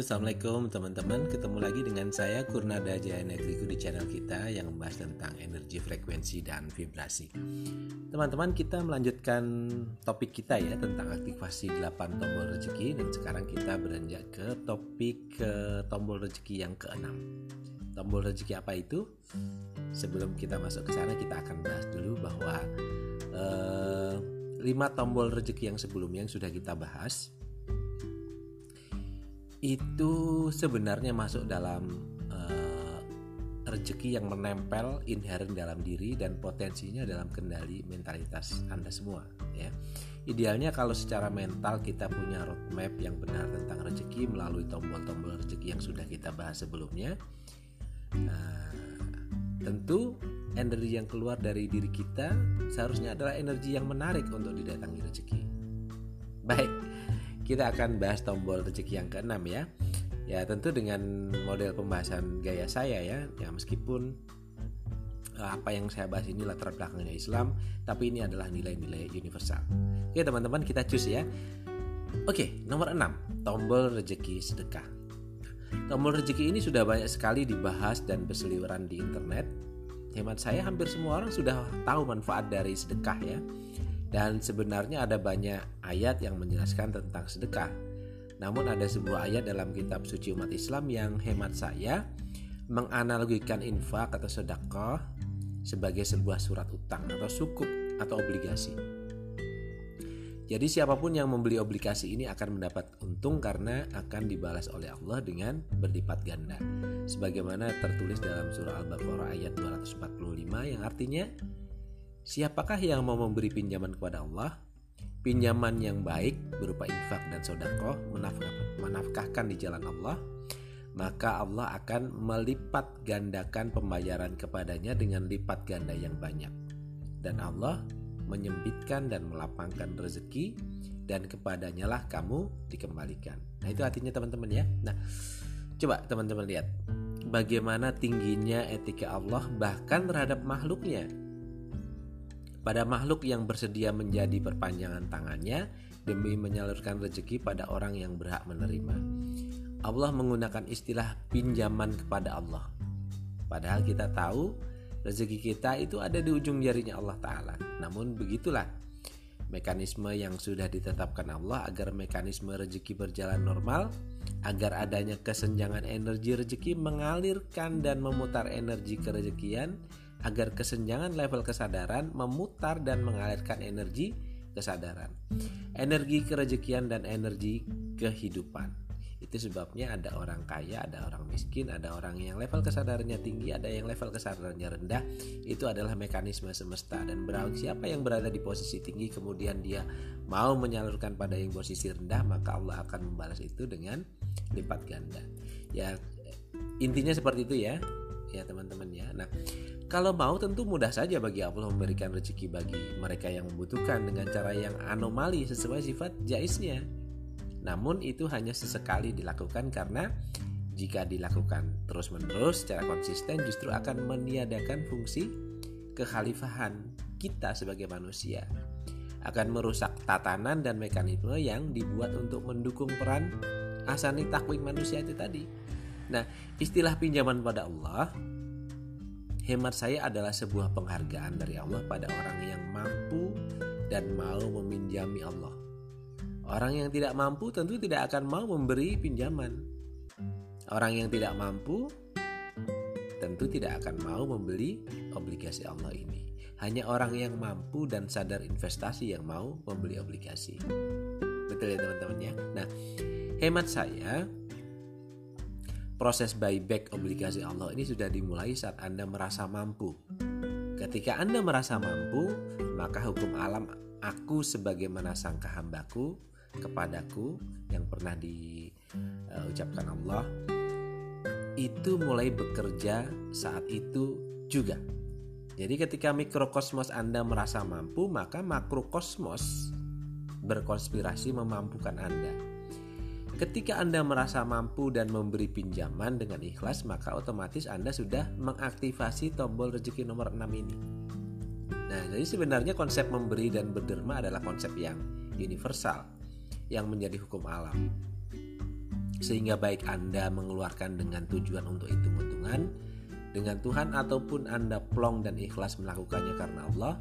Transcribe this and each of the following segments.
assalamualaikum teman-teman. Ketemu lagi dengan saya Kurnada Jaya Negriku di channel kita yang membahas tentang energi frekuensi dan vibrasi. Teman-teman, kita melanjutkan topik kita ya tentang aktivasi 8 tombol rezeki dan sekarang kita beranjak ke topik ke tombol rezeki yang keenam. Tombol rezeki apa itu? Sebelum kita masuk ke sana, kita akan bahas dulu bahwa eh, 5 tombol rezeki yang sebelumnya yang sudah kita bahas itu sebenarnya masuk dalam uh, rezeki yang menempel inherent dalam diri dan potensinya dalam kendali mentalitas Anda semua ya. Idealnya kalau secara mental kita punya roadmap yang benar tentang rezeki melalui tombol-tombol rezeki yang sudah kita bahas sebelumnya. Uh, tentu energi yang keluar dari diri kita seharusnya adalah energi yang menarik untuk didatangi rezeki. Baik, kita akan bahas tombol rezeki yang keenam ya. Ya tentu dengan model pembahasan gaya saya ya, ya meskipun eh, apa yang saya bahas ini latar belakangnya Islam, tapi ini adalah nilai-nilai universal. Oke teman-teman kita cus ya. Oke nomor 6 tombol rezeki sedekah. Tombol rezeki ini sudah banyak sekali dibahas dan berseliweran di internet. Hemat saya hampir semua orang sudah tahu manfaat dari sedekah ya. Dan sebenarnya ada banyak ayat yang menjelaskan tentang sedekah. Namun ada sebuah ayat dalam kitab suci umat Islam yang hemat saya menganalogikan infak atau sedekah sebagai sebuah surat utang atau sukuk atau obligasi. Jadi siapa pun yang membeli obligasi ini akan mendapat untung karena akan dibalas oleh Allah dengan berlipat ganda. Sebagaimana tertulis dalam surah Al-Baqarah ayat 245 yang artinya Siapakah yang mau memberi pinjaman kepada Allah? Pinjaman yang baik berupa infak dan sodakoh menafkah, menafkahkan di jalan Allah maka Allah akan melipat gandakan pembayaran kepadanya dengan lipat ganda yang banyak. Dan Allah menyempitkan dan melapangkan rezeki dan kepadanya lah kamu dikembalikan. Nah itu artinya teman-teman ya. Nah coba teman-teman lihat bagaimana tingginya etika Allah bahkan terhadap makhluknya pada makhluk yang bersedia menjadi perpanjangan tangannya demi menyalurkan rezeki pada orang yang berhak menerima. Allah menggunakan istilah pinjaman kepada Allah. Padahal kita tahu rezeki kita itu ada di ujung jarinya Allah Ta'ala. Namun begitulah mekanisme yang sudah ditetapkan Allah agar mekanisme rezeki berjalan normal, agar adanya kesenjangan energi rezeki mengalirkan dan memutar energi kerezekian agar kesenjangan level kesadaran memutar dan mengalirkan energi kesadaran, energi kerejekian dan energi kehidupan. Itu sebabnya ada orang kaya, ada orang miskin, ada orang yang level kesadarannya tinggi, ada yang level kesadarannya rendah. Itu adalah mekanisme semesta dan berarti siapa yang berada di posisi tinggi kemudian dia mau menyalurkan pada yang posisi rendah, maka Allah akan membalas itu dengan lipat ganda. Ya intinya seperti itu ya. Ya teman-teman ya. Nah, kalau mau tentu mudah saja bagi Allah memberikan rezeki bagi mereka yang membutuhkan dengan cara yang anomali sesuai sifat jaisnya. Namun itu hanya sesekali dilakukan karena jika dilakukan terus-menerus secara konsisten justru akan meniadakan fungsi kekhalifahan kita sebagai manusia. Akan merusak tatanan dan mekanisme yang dibuat untuk mendukung peran asani takwim manusia itu tadi. Nah, istilah pinjaman pada Allah Hemat saya adalah sebuah penghargaan dari Allah pada orang yang mampu dan mau meminjami Allah. Orang yang tidak mampu tentu tidak akan mau memberi pinjaman. Orang yang tidak mampu tentu tidak akan mau membeli obligasi Allah ini. Hanya orang yang mampu dan sadar investasi yang mau membeli obligasi. Betul ya teman-teman ya. Nah, hemat saya proses buyback obligasi Allah ini sudah dimulai saat Anda merasa mampu. Ketika Anda merasa mampu, maka hukum alam aku sebagaimana sangka hambaku kepadaku yang pernah diucapkan Allah itu mulai bekerja saat itu juga. Jadi ketika mikrokosmos Anda merasa mampu, maka makrokosmos berkonspirasi memampukan Anda. Ketika Anda merasa mampu dan memberi pinjaman dengan ikhlas, maka otomatis Anda sudah mengaktifasi tombol rezeki nomor 6 ini. Nah, jadi sebenarnya konsep memberi dan berderma adalah konsep yang universal yang menjadi hukum alam. sehingga baik Anda mengeluarkan dengan tujuan untuk hitung-hitungan dengan Tuhan ataupun Anda plong dan ikhlas melakukannya karena Allah,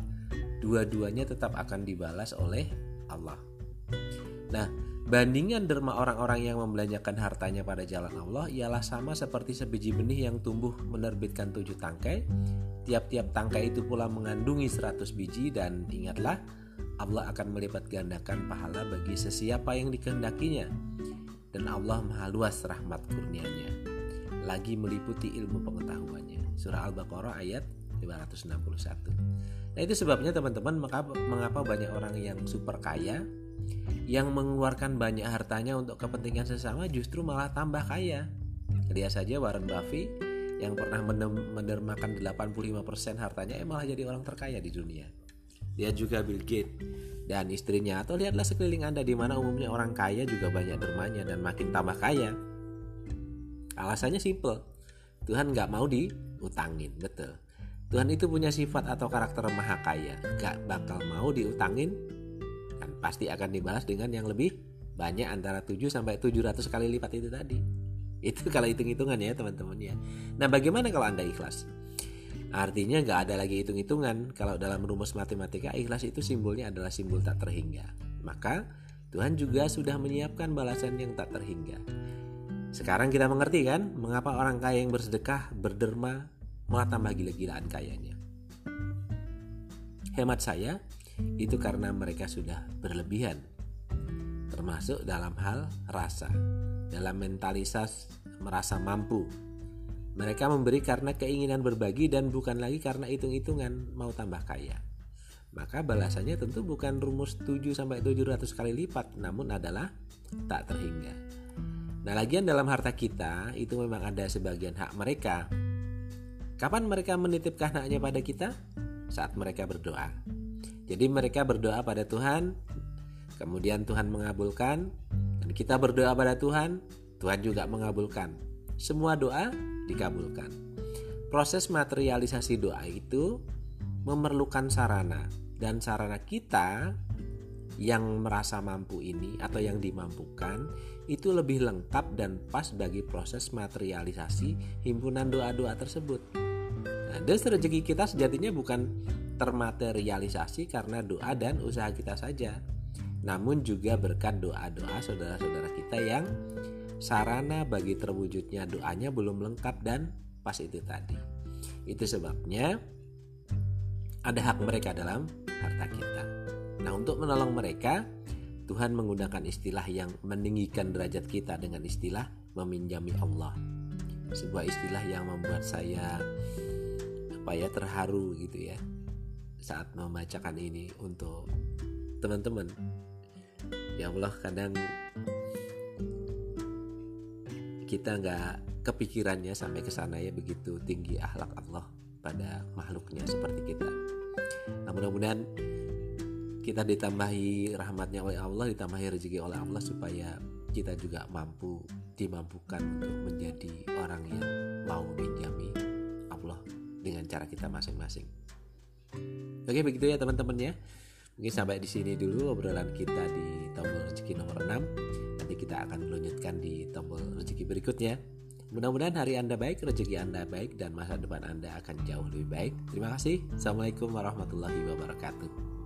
dua-duanya tetap akan dibalas oleh Allah. Nah, bandingan derma orang-orang yang membelanjakan hartanya pada jalan Allah ialah sama seperti sebiji benih yang tumbuh menerbitkan tujuh tangkai. Tiap-tiap tangkai itu pula mengandungi seratus biji dan ingatlah Allah akan melipat gandakan pahala bagi sesiapa yang dikehendakinya. Dan Allah maha luas rahmat kurnianya. Lagi meliputi ilmu pengetahuannya. Surah Al-Baqarah ayat 561. Nah itu sebabnya teman-teman mengapa, mengapa banyak orang yang super kaya yang mengeluarkan banyak hartanya untuk kepentingan sesama justru malah tambah kaya. Lihat saja Warren Buffett yang pernah mendermakan 85% hartanya eh, malah jadi orang terkaya di dunia. Lihat juga Bill Gates dan istrinya atau lihatlah sekeliling Anda di mana umumnya orang kaya juga banyak dermanya dan makin tambah kaya. Alasannya simple. Tuhan nggak mau diutangin, betul. Tuhan itu punya sifat atau karakter maha kaya, gak bakal mau diutangin pasti akan dibalas dengan yang lebih banyak antara 7 sampai 700 kali lipat itu tadi. Itu kalau hitung-hitungan ya teman-teman ya. Nah bagaimana kalau Anda ikhlas? Artinya nggak ada lagi hitung-hitungan. Kalau dalam rumus matematika ikhlas itu simbolnya adalah simbol tak terhingga. Maka Tuhan juga sudah menyiapkan balasan yang tak terhingga. Sekarang kita mengerti kan mengapa orang kaya yang bersedekah, berderma, malah tambah gila-gilaan kayanya. Hemat saya, itu karena mereka sudah berlebihan termasuk dalam hal rasa dalam mentalitas merasa mampu. Mereka memberi karena keinginan berbagi dan bukan lagi karena hitung-hitungan mau tambah kaya. Maka balasannya tentu bukan rumus 7 sampai 700 kali lipat namun adalah tak terhingga. Nah lagian dalam harta kita itu memang ada sebagian hak mereka. Kapan mereka menitipkan haknya pada kita? Saat mereka berdoa jadi mereka berdoa pada Tuhan, kemudian Tuhan mengabulkan, dan kita berdoa pada Tuhan, Tuhan juga mengabulkan. Semua doa dikabulkan. Proses materialisasi doa itu memerlukan sarana dan sarana kita yang merasa mampu ini atau yang dimampukan itu lebih lengkap dan pas bagi proses materialisasi himpunan doa-doa tersebut. Nah, rezeki kita sejatinya bukan termaterialisasi karena doa dan usaha kita saja, namun juga berkat doa-doa saudara-saudara kita yang sarana bagi terwujudnya doanya belum lengkap dan pas itu tadi. Itu sebabnya ada hak mereka dalam harta kita. Nah, untuk menolong mereka, Tuhan menggunakan istilah yang meninggikan derajat kita dengan istilah meminjami Allah. Sebuah istilah yang membuat saya apa ya terharu gitu ya saat membacakan ini untuk teman-teman ya Allah kadang kita nggak kepikirannya sampai ke sana ya begitu tinggi akhlak Allah pada makhluknya seperti kita nah, mudah-mudahan kita ditambahi rahmatnya oleh Allah ditambahi rezeki oleh Allah supaya kita juga mampu dimampukan untuk menjadi orang yang mau menjami Allah dengan cara kita masing-masing. Oke begitu ya teman-teman ya. Mungkin sampai di sini dulu obrolan kita di tombol rezeki nomor 6. Nanti kita akan melanjutkan di tombol rezeki berikutnya. Mudah-mudahan hari Anda baik, rezeki Anda baik, dan masa depan Anda akan jauh lebih baik. Terima kasih. Assalamualaikum warahmatullahi wabarakatuh.